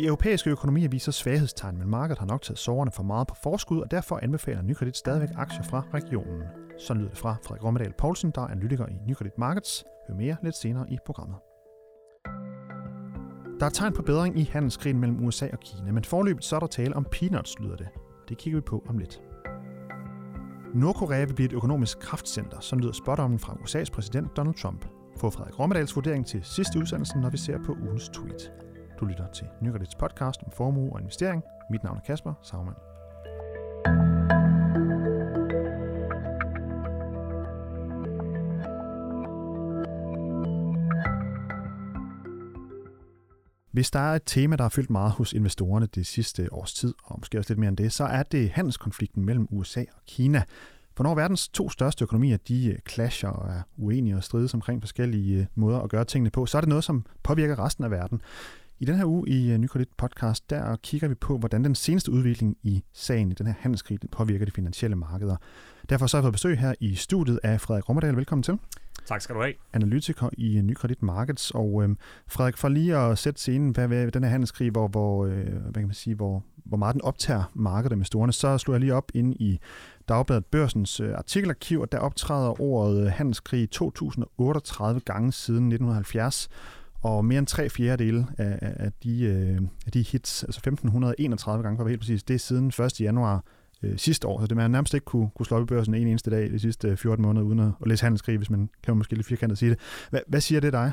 De europæiske økonomier viser svaghedstegn, men markedet har nok taget soverne for meget på forskud, og derfor anbefaler Nykredit stadigvæk aktier fra regionen. Sådan lyder det fra Frederik Rommedal Poulsen, der er analytiker i Nykredit Markets. Hør mere lidt senere i programmet. Der er tegn på bedring i handelskrigen mellem USA og Kina, men forløbet så er der tale om peanuts, lyder det. Det kigger vi på om lidt. Nordkorea vil blive et økonomisk kraftcenter, som lyder spådommen fra USA's præsident Donald Trump. Få Frederik Rommedals vurdering til sidste udsendelse, når vi ser på ugens tweet. Du lytter til Nykredits podcast om formue og investering. Mit navn er Kasper Sagmann. Hvis der er et tema, der har fyldt meget hos investorerne det sidste års tid, og måske også lidt mere end det, så er det handelskonflikten mellem USA og Kina. For når verdens to største økonomier, de øh, clasher og er uenige og strides omkring forskellige øh, måder at gøre tingene på, så er det noget, som påvirker resten af verden. I den her uge i Nykredit podcast, der kigger vi på, hvordan den seneste udvikling i sagen i den her handelskrig påvirker de finansielle markeder. Derfor så har jeg fået besøg her i studiet af Frederik Rommerdal. Velkommen til. Tak skal du have. Analytiker i Nykredit Markets. Og øhm, Frederik, for lige at sætte scenen, hvad, hvad den her handelskrig, hvor, hvor, øh, hvad kan man sige, hvor, hvor meget den optager markedet med storene, så slog jeg lige op ind i Dagbladet Børsens øh, artikelarkiv, og der optræder ordet handelskrig 2038 gange siden 1970. Og mere end tre fjerdedele af, af, de, øh, af de hits, altså 1531 gange for at være helt præcis, det er siden 1. januar øh, sidste år. Så det man nærmest ikke kunne, kunne slå op i børsen en eneste dag de sidste øh, 14 måneder, uden at, at læse handelskrig, hvis man kan man måske lidt firkantet sige det. Hva, hvad siger det dig?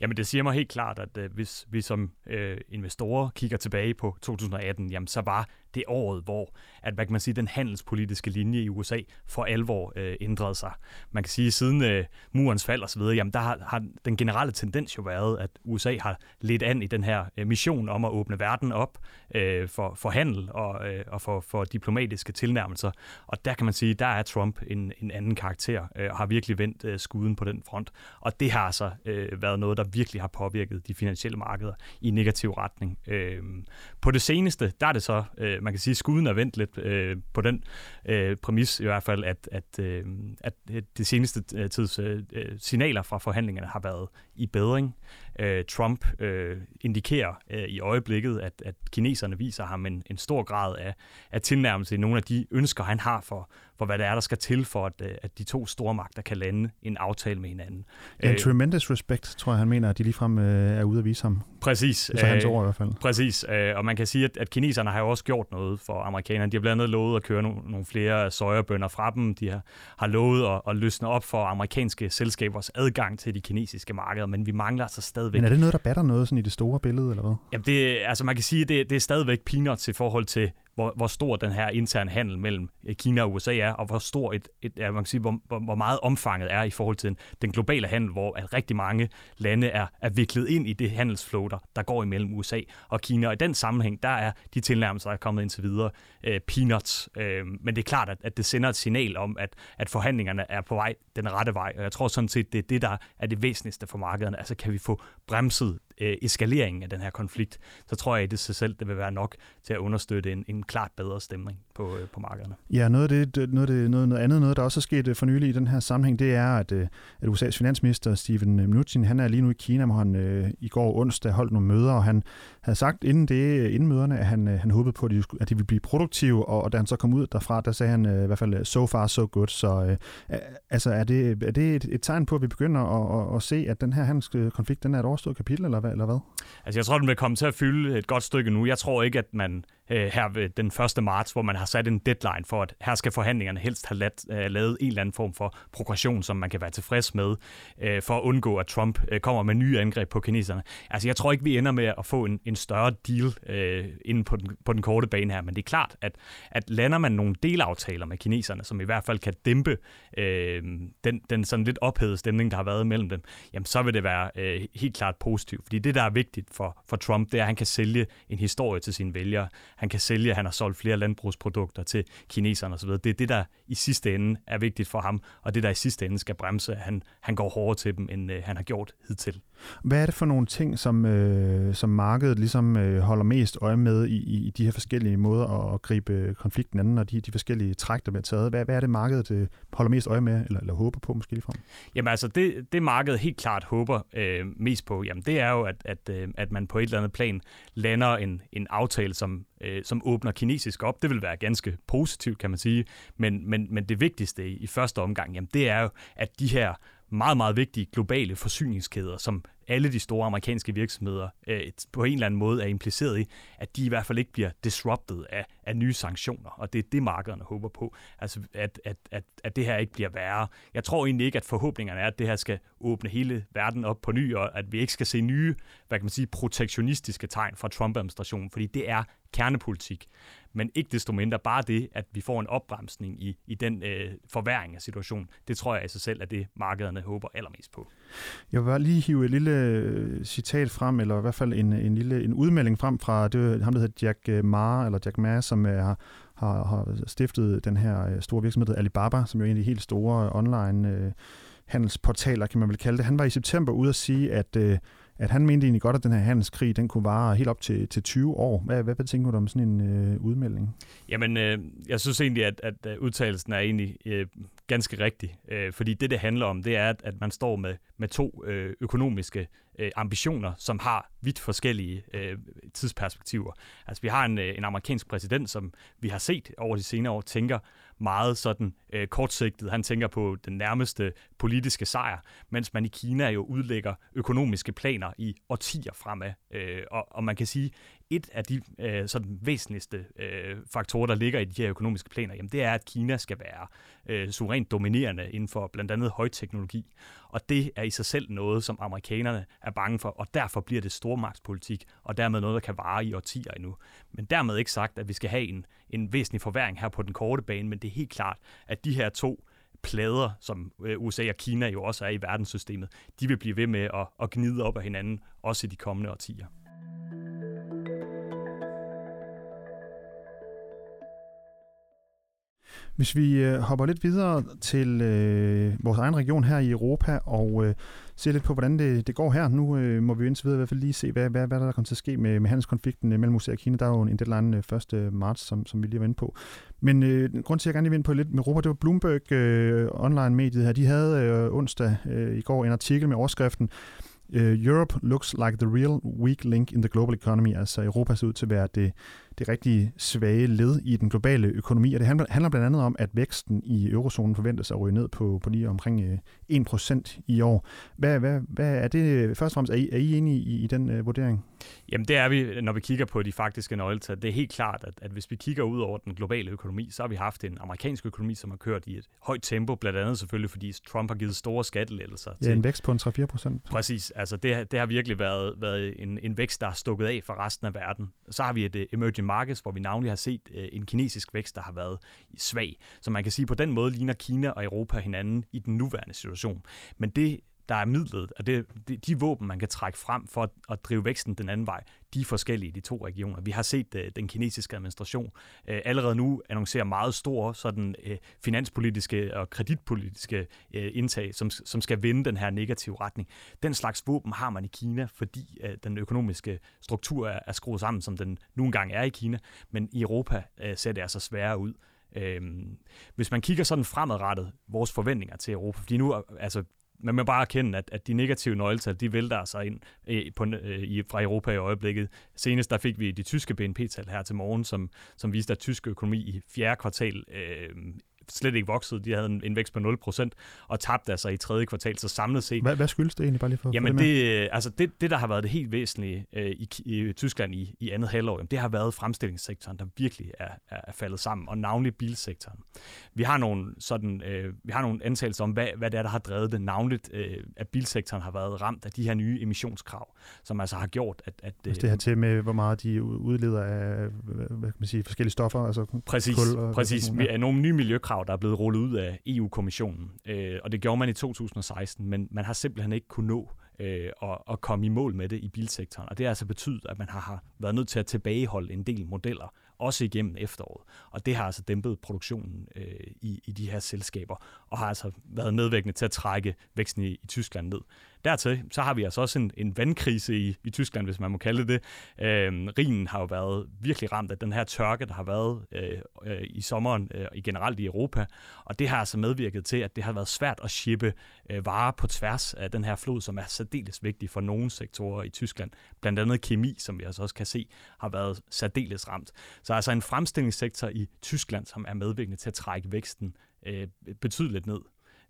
Jamen det siger mig helt klart, at øh, hvis vi som øh, investorer kigger tilbage på 2018, jamen så var det året, hvor at, hvad kan man sige, den handelspolitiske linje i USA for alvor øh, ændrede sig. Man kan sige, at siden øh, murens fald osv., jamen der har, har den generelle tendens jo været, at USA har lidt an i den her øh, mission om at åbne verden op øh, for, for handel og, øh, og for, for diplomatiske tilnærmelser. Og der kan man sige, der er Trump en, en anden karakter øh, og har virkelig vendt øh, skuden på den front. Og det har altså øh, været noget, der virkelig har påvirket de finansielle markeder i negativ retning. Øh, på det seneste, der er det så øh, man kan sige, skuden er vendt lidt øh, på den øh, præmis i hvert fald, at, at, øh, at det seneste øh, tids øh, øh, signaler fra forhandlingerne har været i bedring. Øh, Trump øh, indikerer øh, i øjeblikket, at, at kineserne viser ham en, en stor grad af, af tilnærmelse i nogle af de ønsker, han har for, for hvad det er, der skal til for, at, øh, at de to store magter kan lande en aftale med hinanden. En uh, tremendous respect, tror jeg, han mener, at de ligefrem uh, er ude at vise ham. Præcis. Er hans ord i hvert fald. Præcis, uh, og man kan sige, at, at kineserne har jo også gjort noget for amerikanerne. De har blandt andet lovet at køre nogle, nogle flere sojabønder fra dem. De har, har lovet at, at løsne op for amerikanske selskabers adgang til de kinesiske markeder, men vi mangler altså stadigvæk... Men er det noget, der batter noget sådan i det store billede, eller hvad? Jamen, det, altså man kan sige, at det, det er stadigvæk peanuts i forhold til hvor, hvor stor den her interne handel mellem øh, Kina og USA er, og hvor stor et, et ja, man kan sige, hvor, hvor, meget omfanget er i forhold til den, den globale handel, hvor at rigtig mange lande er, er viklet ind i det handelsfloater, der går imellem USA og Kina. Og i den sammenhæng, der er de tilnærmelser, der er kommet indtil videre, øh, peanuts. Øh, men det er klart, at, at det sender et signal om, at, at forhandlingerne er på vej den rette vej. Og jeg tror sådan set, det er det, der er det væsentligste for markederne. Altså kan vi få bremset øh, eskaleringen af den her konflikt, så tror jeg, at det sig selv det vil være nok til at understøtte en, en klart bedre stemning på, øh, på markederne. Ja, noget af det, noget, af det, noget, noget andet, noget der også er sket øh, for nylig i den her sammenhæng, det er, at, øh, at USA's finansminister Steven Mnuchin, han er lige nu i Kina, hvor han øh, i går onsdag holdt nogle møder, og han havde sagt inden det, inden møderne, at han, han håbede på, at de, at de ville blive produktive, og, og da han så kom ud derfra, der sagde han øh, i hvert fald, so far so good. Så øh, altså, er det, er det et, et tegn på, at vi begynder at, at, at se, at den her handelskonflikt, den er et overstået kapitel, eller hvad? Eller hvad? Altså, jeg tror, den vil komme til at fylde et godt stykke nu. Jeg tror ikke, at man øh, her ved den 1. marts, hvor man har sat en deadline for, at her skal forhandlingerne helst have lat, øh, lavet en eller anden form for progression, som man kan være tilfreds med, øh, for at undgå, at Trump øh, kommer med nye angreb på kineserne. Altså, jeg tror ikke, vi ender med at få en, en større deal øh, inde på den, på den korte bane her, men det er klart, at, at lander man nogle delaftaler med kineserne, som i hvert fald kan dæmpe øh, den, den sådan lidt ophedede stemning, der har været mellem dem, jamen så vil det være øh, helt klart positivt. Fordi det, der er vigtigt for, for Trump, det er, at han kan sælge en historie til sine vælgere han kan sælge, han har solgt flere landbrugsprodukter til kineserne osv. Det er det, der i sidste ende er vigtigt for ham, og det, der i sidste ende skal bremse, at han, han går hårdere til dem, end øh, han har gjort hidtil. Hvad er det for nogle ting, som, øh, som markedet ligesom øh, holder mest øje med i, i de her forskellige måder at, at gribe konflikten an, og de, de forskellige træk, der bliver taget? Hvad, hvad er det, markedet øh, holder mest øje med, eller, eller håber på måske ligefrem? Jamen altså, det, det markedet helt klart håber øh, mest på, jamen det er jo, at, at, øh, at man på et eller andet plan lander en, en aftale, som, øh, Øh, som åbner kinesisk op. Det vil være ganske positivt, kan man sige. Men, men, men det vigtigste i, i første omgang, jamen det er jo, at de her meget, meget vigtige globale forsyningskæder, som alle de store amerikanske virksomheder øh, på en eller anden måde er impliceret i, at de i hvert fald ikke bliver disrupted af, af nye sanktioner. Og det er det, markederne håber på, altså at, at, at, at det her ikke bliver værre. Jeg tror egentlig ikke, at forhåbningerne er, at det her skal åbne hele verden op på ny, og at vi ikke skal se nye, hvad kan man sige, protektionistiske tegn fra Trump-administrationen, fordi det er kernepolitik. Men ikke desto mindre bare det, at vi får en opbremsning i, i den øh, forværing af situationen, det tror jeg i sig selv er det, markederne håber allermest på. Jeg vil lige hive et lille lille øh, citat frem, eller i hvert fald en, en lille en udmelding frem fra det, ham, der hedder Jack øh, Ma, eller Jack Ma, som øh, er, har, har stiftet den her store virksomhed, Alibaba, som jo er en af de helt store online øh, handelsportaler, kan man vel kalde det. Han var i september ude at sige, at øh, at han mente egentlig godt, at den her handelskrig, den kunne vare helt op til, til 20 år. Hvad, hvad tænker du om sådan en øh, udmelding? Jamen, øh, jeg synes egentlig, at, at udtalelsen er egentlig øh, ganske rigtig. Øh, fordi det, det handler om, det er, at, at man står med, med to øh, økonomiske øh, ambitioner, som har vidt forskellige øh, tidsperspektiver. Altså, vi har en, øh, en amerikansk præsident, som vi har set over de senere år, tænker meget sådan øh, kortsigtet. Han tænker på den nærmeste politiske sejr, mens man i Kina jo udlægger økonomiske planer i årtier fremad. Øh, og, og man kan sige, et af de øh, sådan væsentligste øh, faktorer, der ligger i de her økonomiske planer, jamen det er, at Kina skal være øh, suverænt dominerende inden for blandt andet højteknologi. Og det er i sig selv noget, som amerikanerne er bange for, og derfor bliver det stormagtspolitik, og dermed noget, der kan vare i årtier endnu. Men dermed ikke sagt, at vi skal have en, en væsentlig forværing her på den korte bane, men det er helt klart, at de her to plader, som øh, USA og Kina jo også er i verdenssystemet, de vil blive ved med at, at gnide op af hinanden, også i de kommende årtier. Hvis vi øh, hopper lidt videre til øh, vores egen region her i Europa og øh, ser lidt på, hvordan det, det går her. Nu øh, må vi indtil videre i hvert fald lige se, hvad, hvad, hvad der kommer til at ske med, med handelskonflikten øh, mellem USA og Kina. Der er jo en deadline øh, 1. Marts, som, som vi lige var inde på. Men øh, grund til, at jeg gerne vil ind på lidt med Europa, det var Bloomberg øh, online-mediet her. De havde øh, onsdag øh, i går en artikel med overskriften øh, Europe looks like the real weak link in the global economy. Altså Europa ser ud til at være det, det rigtige svage led i den globale økonomi. Og det handler, blandt andet om, at væksten i eurozonen forventes at ryge ned på, på lige omkring 1% øh, i år. Hvad, hvad, hvad er det først og fremmest? Er I, er I enige i, i den uh, vurdering? Jamen det er vi, når vi kigger på de faktiske nøgletal. Det er helt klart, at, at hvis vi kigger ud over den globale økonomi, så har vi haft en amerikansk økonomi, som har kørt i et højt tempo, blandt andet selvfølgelig, fordi Trump har givet store skattelettelser. Ja, til, en vækst på en 3-4 procent. Præcis. Altså det, det har virkelig været, været en, en vækst, der er stukket af for resten af verden. Så har vi et uh, emerging markeds, hvor vi navnlig har set øh, en kinesisk vækst, der har været svag. Så man kan sige, på den måde ligner Kina og Europa hinanden i den nuværende situation. Men det der er midlet, og det, de, de våben, man kan trække frem for at, at drive væksten den anden vej, de er forskellige i de to regioner. Vi har set uh, den kinesiske administration uh, allerede nu annoncere meget store sådan, uh, finanspolitiske og kreditpolitiske uh, indtag, som, som skal vende den her negative retning. Den slags våben har man i Kina, fordi uh, den økonomiske struktur er, er skruet sammen, som den nu engang er i Kina, men i Europa uh, ser det altså sværere ud. Øhm, hvis man kigger sådan fremadrettet, vores forventninger til Europa, fordi nu, altså man må bare erkende, at, at de negative nøgletal, de vælter sig ind øh, på, øh, i, fra Europa i øjeblikket. Senest der fik vi de tyske BNP-tal her til morgen, som, som viste, at tysk økonomi i fjerde kvartal øh, slet ikke vokset. De havde en, en vækst på 0%, og tabte altså i tredje kvartal, så samlet set... Hvad, hvad skyldes det egentlig bare lige for Jamen det, det, altså det, det, der har været det helt væsentlige øh, i, i Tyskland i, i andet halvår, jamen det har været fremstillingssektoren, der virkelig er, er, faldet sammen, og navnlig bilsektoren. Vi har nogle, sådan, øh, vi har nogle antagelser om, hvad, hvad det er, der har drevet det. Navnligt, øh, at bilsektoren har været ramt af de her nye emissionskrav, som altså har gjort, at... at altså det her til med, hvor meget de udleder af hvad kan man sige, forskellige stoffer, altså præcis, kul og... Præcis, vi er nogle nye miljøkrav, krav, der er blevet rullet ud af EU-kommissionen. Øh, og det gjorde man i 2016, men man har simpelthen ikke kunnet nå øh, at, at komme i mål med det i bilsektoren. Og det har altså betydet, at man har, har været nødt til at tilbageholde en del modeller også igennem efteråret. Og det har altså dæmpet produktionen øh, i, i de her selskaber, og har altså været medvirkende til at trække væksten i, i Tyskland ned. Dertil så har vi altså også en, en vandkrise i, i Tyskland, hvis man må kalde det. Øh, Rhinen har jo været virkelig ramt af den her tørke, der har været øh, øh, i sommeren øh, i generelt i Europa, og det har altså medvirket til, at det har været svært at shippe øh, varer på tværs af den her flod, som er særdeles vigtig for nogle sektorer i Tyskland. Blandt andet kemi, som vi altså også kan se, har været særdeles ramt. Så altså en fremstillingssektor i Tyskland, som er medvirkende til at trække væksten øh, betydeligt ned.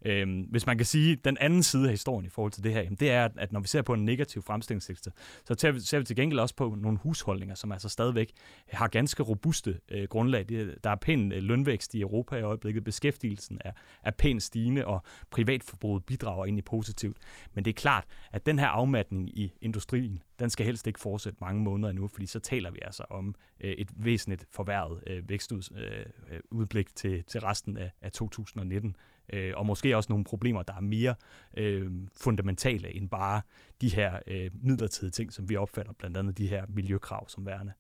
Øhm, hvis man kan sige, den anden side af historien i forhold til det her, jamen det er, at når vi ser på en negativ fremstillingssektor, så ser vi, ser vi til gengæld også på nogle husholdninger, som altså stadigvæk har ganske robuste øh, grundlag. Der er pæn øh, lønvækst i Europa i øjeblikket, beskæftigelsen er, er pænt stigende, og privatforbruget bidrager egentlig positivt. Men det er klart, at den her afmatning i industrien, den skal helst ikke fortsætte mange måneder endnu, fordi så taler vi altså om øh, et væsentligt forværret øh, vækstudblik øh, øh til, til resten af, af 2019 øh, og måske også nogle problemer, der er mere øh, fundamentale end bare de her øh, midlertidige ting, som vi opfatter, blandt andet de her miljøkrav som værende.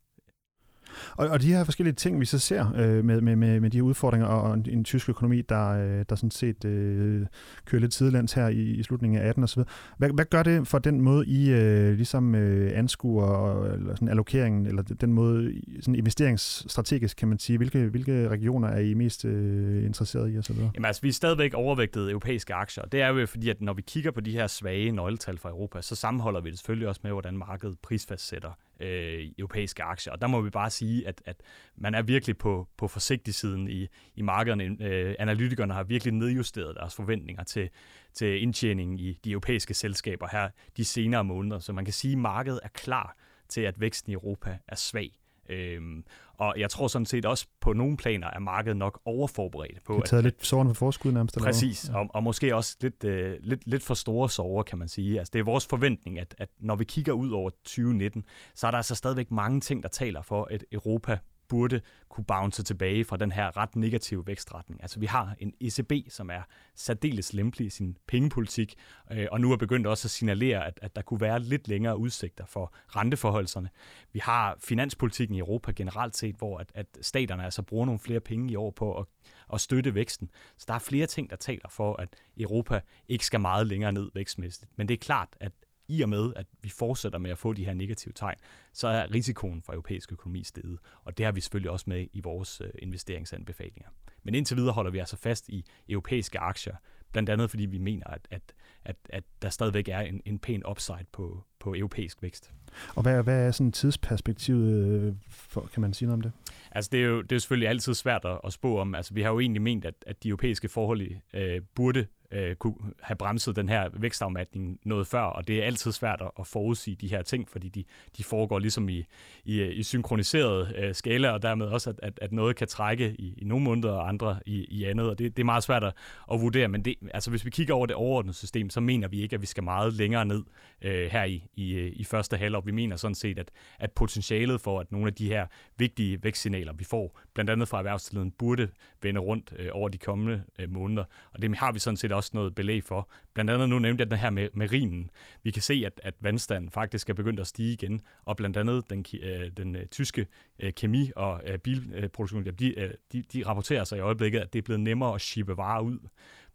Og, og de her forskellige ting, vi så ser øh, med, med, med, med de her udfordringer og en, en tysk økonomi, der, øh, der sådan set øh, kører lidt sidelands her i, i slutningen af 18 osv. Hvad, hvad gør det for den måde, I øh, ligesom øh, anskuer eller sådan allokeringen, eller den måde sådan investeringsstrategisk, kan man sige, hvilke, hvilke regioner er I mest øh, interesseret i osv.? Jamen altså, vi er stadigvæk overvægtet europæiske aktier. Det er jo fordi, at når vi kigger på de her svage nøgletal fra Europa, så sammenholder vi det selvfølgelig også med, hvordan markedet prisfastsætter øh, europæiske aktier. Og der må vi bare sige, at, at man er virkelig på, på forsigtig siden i, i markederne. Øh, analytikerne har virkelig nedjusteret deres forventninger til, til indtjeningen i de europæiske selskaber her de senere måneder. Så man kan sige, at markedet er klar til, at væksten i Europa er svag. Øhm, og jeg tror sådan set også på nogle planer er markedet nok overforberedt på. Det har taget at, lidt sårene for forskud nærmest. Præcis, ja. og, og måske også lidt, øh, lidt, lidt for store sover, kan man sige. Altså, det er vores forventning, at, at når vi kigger ud over 2019, så er der altså stadigvæk mange ting, der taler for, at Europa burde kunne bounce tilbage fra den her ret negative vækstretning. Altså vi har en ECB, som er særdeles lempelig i sin pengepolitik, øh, og nu er begyndt også at signalere, at, at der kunne være lidt længere udsigter for renteforholdelserne. Vi har finanspolitikken i Europa generelt set, hvor at, at staterne altså bruger nogle flere penge i år på at, at støtte væksten. Så der er flere ting, der taler for, at Europa ikke skal meget længere ned vækstmæssigt. Men det er klart, at i og med, at vi fortsætter med at få de her negative tegn, så er risikoen for europæisk økonomi steget. Og det har vi selvfølgelig også med i vores øh, investeringsanbefalinger. Men indtil videre holder vi altså fast i europæiske aktier, blandt andet fordi vi mener, at, at, at, at der stadigvæk er en, en pæn upside på, på europæisk vækst. Og hvad, hvad er sådan tidsperspektivet, øh, for, kan man sige noget om det? Altså det er jo, det er jo selvfølgelig altid svært at, at spå om. Altså vi har jo egentlig ment, at, at de europæiske forhold øh, burde øh, kunne have bremset den her vækstafmatning noget før, og det er altid svært at forudsige de her ting, fordi de, de foregår ligesom i, i, øh, i synkroniseret øh, skala, og dermed også, at, at, at noget kan trække i, i nogle måneder, og andre i, i andet, og det, det er meget svært at, at vurdere, men det, altså, hvis vi kigger over det overordnede system, så mener vi ikke, at vi skal meget længere ned øh, her i, i, øh, i første halvår. Vi mener sådan set, at, at potentialet for, at nogle af de her vigtige vækstsignaler, vi får, blandt andet fra erhvervstiden, burde vende rundt øh, over de kommende øh, måneder, og det har vi sådan set også også noget belæg for. Blandt andet nu nævnte jeg den her med, med rinen. Vi kan se, at, at vandstanden faktisk er begyndt at stige igen, og blandt andet den, øh, den øh, tyske øh, kemi- og øh, bilproduktion, de, øh, de, de rapporterer sig i øjeblikket, at det er blevet nemmere at shippe varer ud.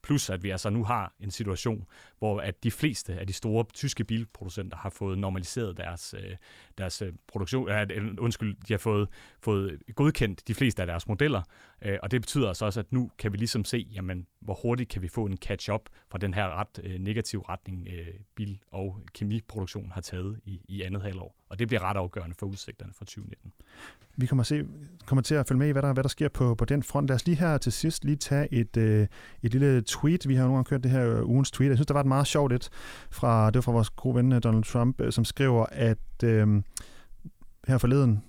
Plus at vi altså nu har en situation, hvor at de fleste af de store tyske bilproducenter har fået normaliseret deres, øh, deres øh, produktion, undskyld, de har fået, fået godkendt de fleste af deres modeller, øh, og det betyder altså også, at nu kan vi ligesom se, jamen, hvor hurtigt kan vi få en catch-up fra den her ret øh, negative retning, øh, bil- og kemiproduktion har taget i, i andet halvår. Og det bliver ret afgørende for udsigterne for 2019. Vi kommer, se, kommer til at følge med i, hvad der, hvad der sker på, på den front. Lad os lige her til sidst lige tage et, øh, et lille tweet. Vi har jo nogle gange kørt det her øh, ugens tweet. Jeg synes, der var et meget sjovt et fra, det var fra vores gode ven øh, Donald Trump, øh, som skriver, at øh, her forleden,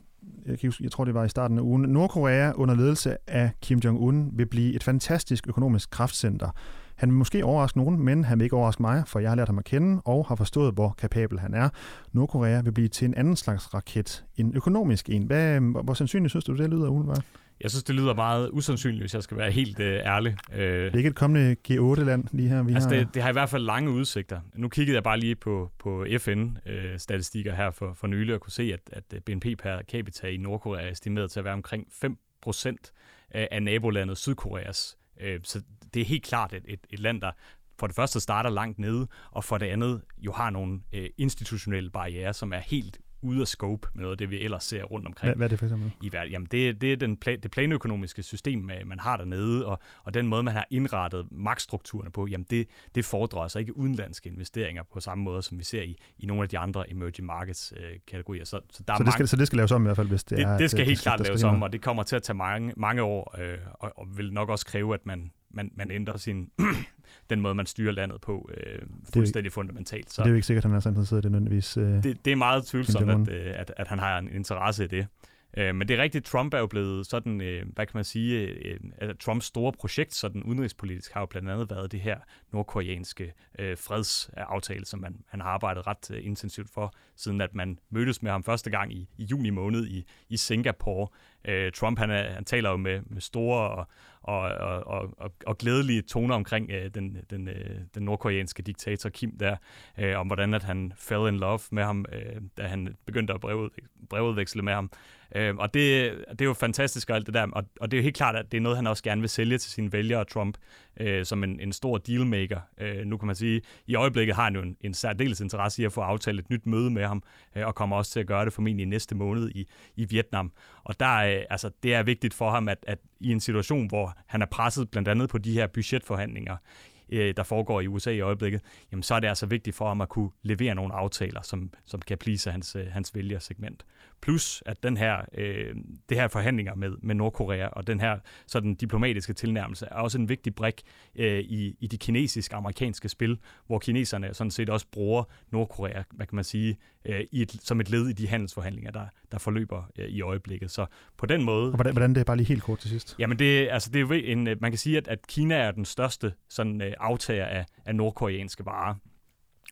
jeg, kan, jeg tror det var i starten af ugen, Nordkorea under ledelse af Kim Jong-un vil blive et fantastisk økonomisk kraftcenter. Han vil måske overraske nogen, men han vil ikke overraske mig, for jeg har lært ham at kende og har forstået, hvor kapabel han er. Nordkorea vil blive til en anden slags raket, en økonomisk en. Hvad, hvor sandsynligt synes du, det lyder Ulvar? Jeg synes, det lyder meget usandsynligt, hvis jeg skal være helt øh, ærlig. Øh, det er ikke et kommende G8-land lige her? Vi altså, har... det, det har i hvert fald lange udsigter. Nu kiggede jeg bare lige på, på FN-statistikker øh, her for, for nylig og kunne se, at, at BNP per capita i Nordkorea er estimeret til at være omkring 5 procent af nabolandet Sydkoreas. Øh, så det er helt klart et, et, et land, der for det første starter langt nede, og for det andet jo har nogle øh, institutionelle barriere, som er helt ude af scope med noget af det, vi ellers ser rundt omkring. Hvad, hvad er det for eksempel? I verden. Jamen, det, det er den pla- det planøkonomiske system, man har dernede, og, og den måde, man har indrettet magtstrukturerne på, jamen det, det fordrer altså ikke udenlandske investeringer på samme måde, som vi ser i, i nogle af de andre emerging markets øh, kategorier. Så, så, der så, det skal, så det skal laves om i hvert fald, hvis det, det er... Det skal helt klart laves om, og det kommer til at tage mange, mange år, øh, og, og vil nok også kræve, at man, man, man ændrer sin den måde, man styrer landet på, øh, fuldstændig det, fundamentalt. Så det er jo ikke sikkert, at han er i det nødvendigvis. Øh, det, det er meget tvivlsomt, at, øh, at, at han har en interesse i det. Øh, men det er rigtigt, Trump er jo blevet sådan, øh, hvad kan man sige, øh, at Trumps store projekt, sådan udenrigspolitisk, har jo blandt andet været det her nordkoreanske øh, fredsaftale, som man, han har arbejdet ret øh, intensivt for, siden at man mødtes med ham første gang i, i juni måned i, i Singapore. Øh, Trump, han, er, han taler jo med, med store og, og, og, og, og glædelige toner omkring øh, den, den, øh, den nordkoreanske diktator Kim der, øh, om hvordan at han fell in love med ham, øh, da han begyndte at breve, brevudveksle med ham. Øh, og det, det er jo fantastisk og alt det der, og, og det er jo helt klart, at det er noget, han også gerne vil sælge til sine vælgere, Trump, øh, som en, en stor dealmaker. Øh, nu kan man sige, i øjeblikket har han jo en, en særdeles interesse i at få aftalt et nyt møde med ham, øh, og kommer også til at gøre det formentlig i næste måned i, i Vietnam. Og der, øh, altså, det er vigtigt for ham, at, at i en situation, hvor han er presset blandt andet på de her budgetforhandlinger, øh, der foregår i USA i øjeblikket, jamen så er det altså vigtigt for ham at kunne levere nogle aftaler, som, som kan plise hans, øh, hans vælgersegment. Plus at den her, øh, det her forhandlinger med, med Nordkorea og den her sådan diplomatiske tilnærmelse er også en vigtig brik øh, i, i de kinesisk-amerikanske spil, hvor kineserne sådan set også bruger Nordkorea, hvad kan man sige, øh, i et, som et led i de handelsforhandlinger, der, der forløber øh, i øjeblikket. Så på den måde... Og hvordan, hvordan det er bare lige helt kort til sidst? Jamen det, altså det er jo en, øh, man kan sige, at, at Kina er den største sådan, øh, aftager af, af nordkoreanske varer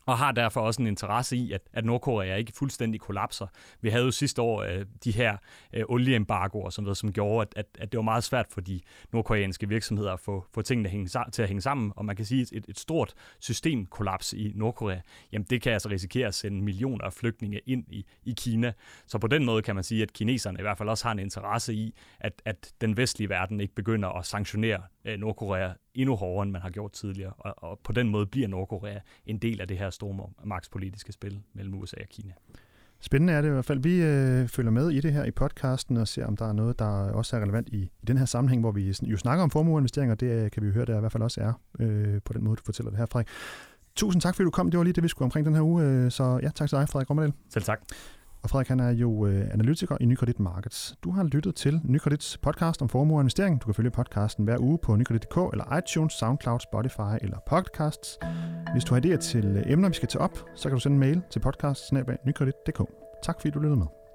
og har derfor også en interesse i, at, at Nordkorea ikke fuldstændig kollapser. Vi havde jo sidste år øh, de her øh, olieembargoer, som, som gjorde, at, at, at det var meget svært for de nordkoreanske virksomheder at få, få tingene hænge, til at hænge sammen, og man kan sige, at et, et stort systemkollaps i Nordkorea, jamen det kan altså risikere at sende millioner af flygtninge ind i, i Kina. Så på den måde kan man sige, at kineserne i hvert fald også har en interesse i, at, at den vestlige verden ikke begynder at sanktionere øh, Nordkorea endnu hårdere, end man har gjort tidligere. Og, og på den måde bliver Nordkorea en del af det her store magtspolitiske spil mellem USA og Kina. Spændende er det i hvert fald. Vi øh, følger med i det her i podcasten og ser, om der er noget, der også er relevant i, i den her sammenhæng, hvor vi jo snakker om formueinvesteringer. Det øh, kan vi jo høre, der i hvert fald også er øh, på den måde, du fortæller det her, Frederik. Tusind tak, fordi du kom. Det var lige det, vi skulle omkring den her uge. Øh, så ja, tak til dig, Frederik Rommerdal. Selv tak. Og Frederik han er jo øh, analytiker i Nykredit Markets. Du har lyttet til Nykredits podcast om formue og investering. Du kan følge podcasten hver uge på nykredit.dk eller iTunes, Soundcloud, Spotify eller podcasts. Hvis du har idéer til øh, emner, vi skal tage op, så kan du sende en mail til podcast Tak fordi du lyttede med.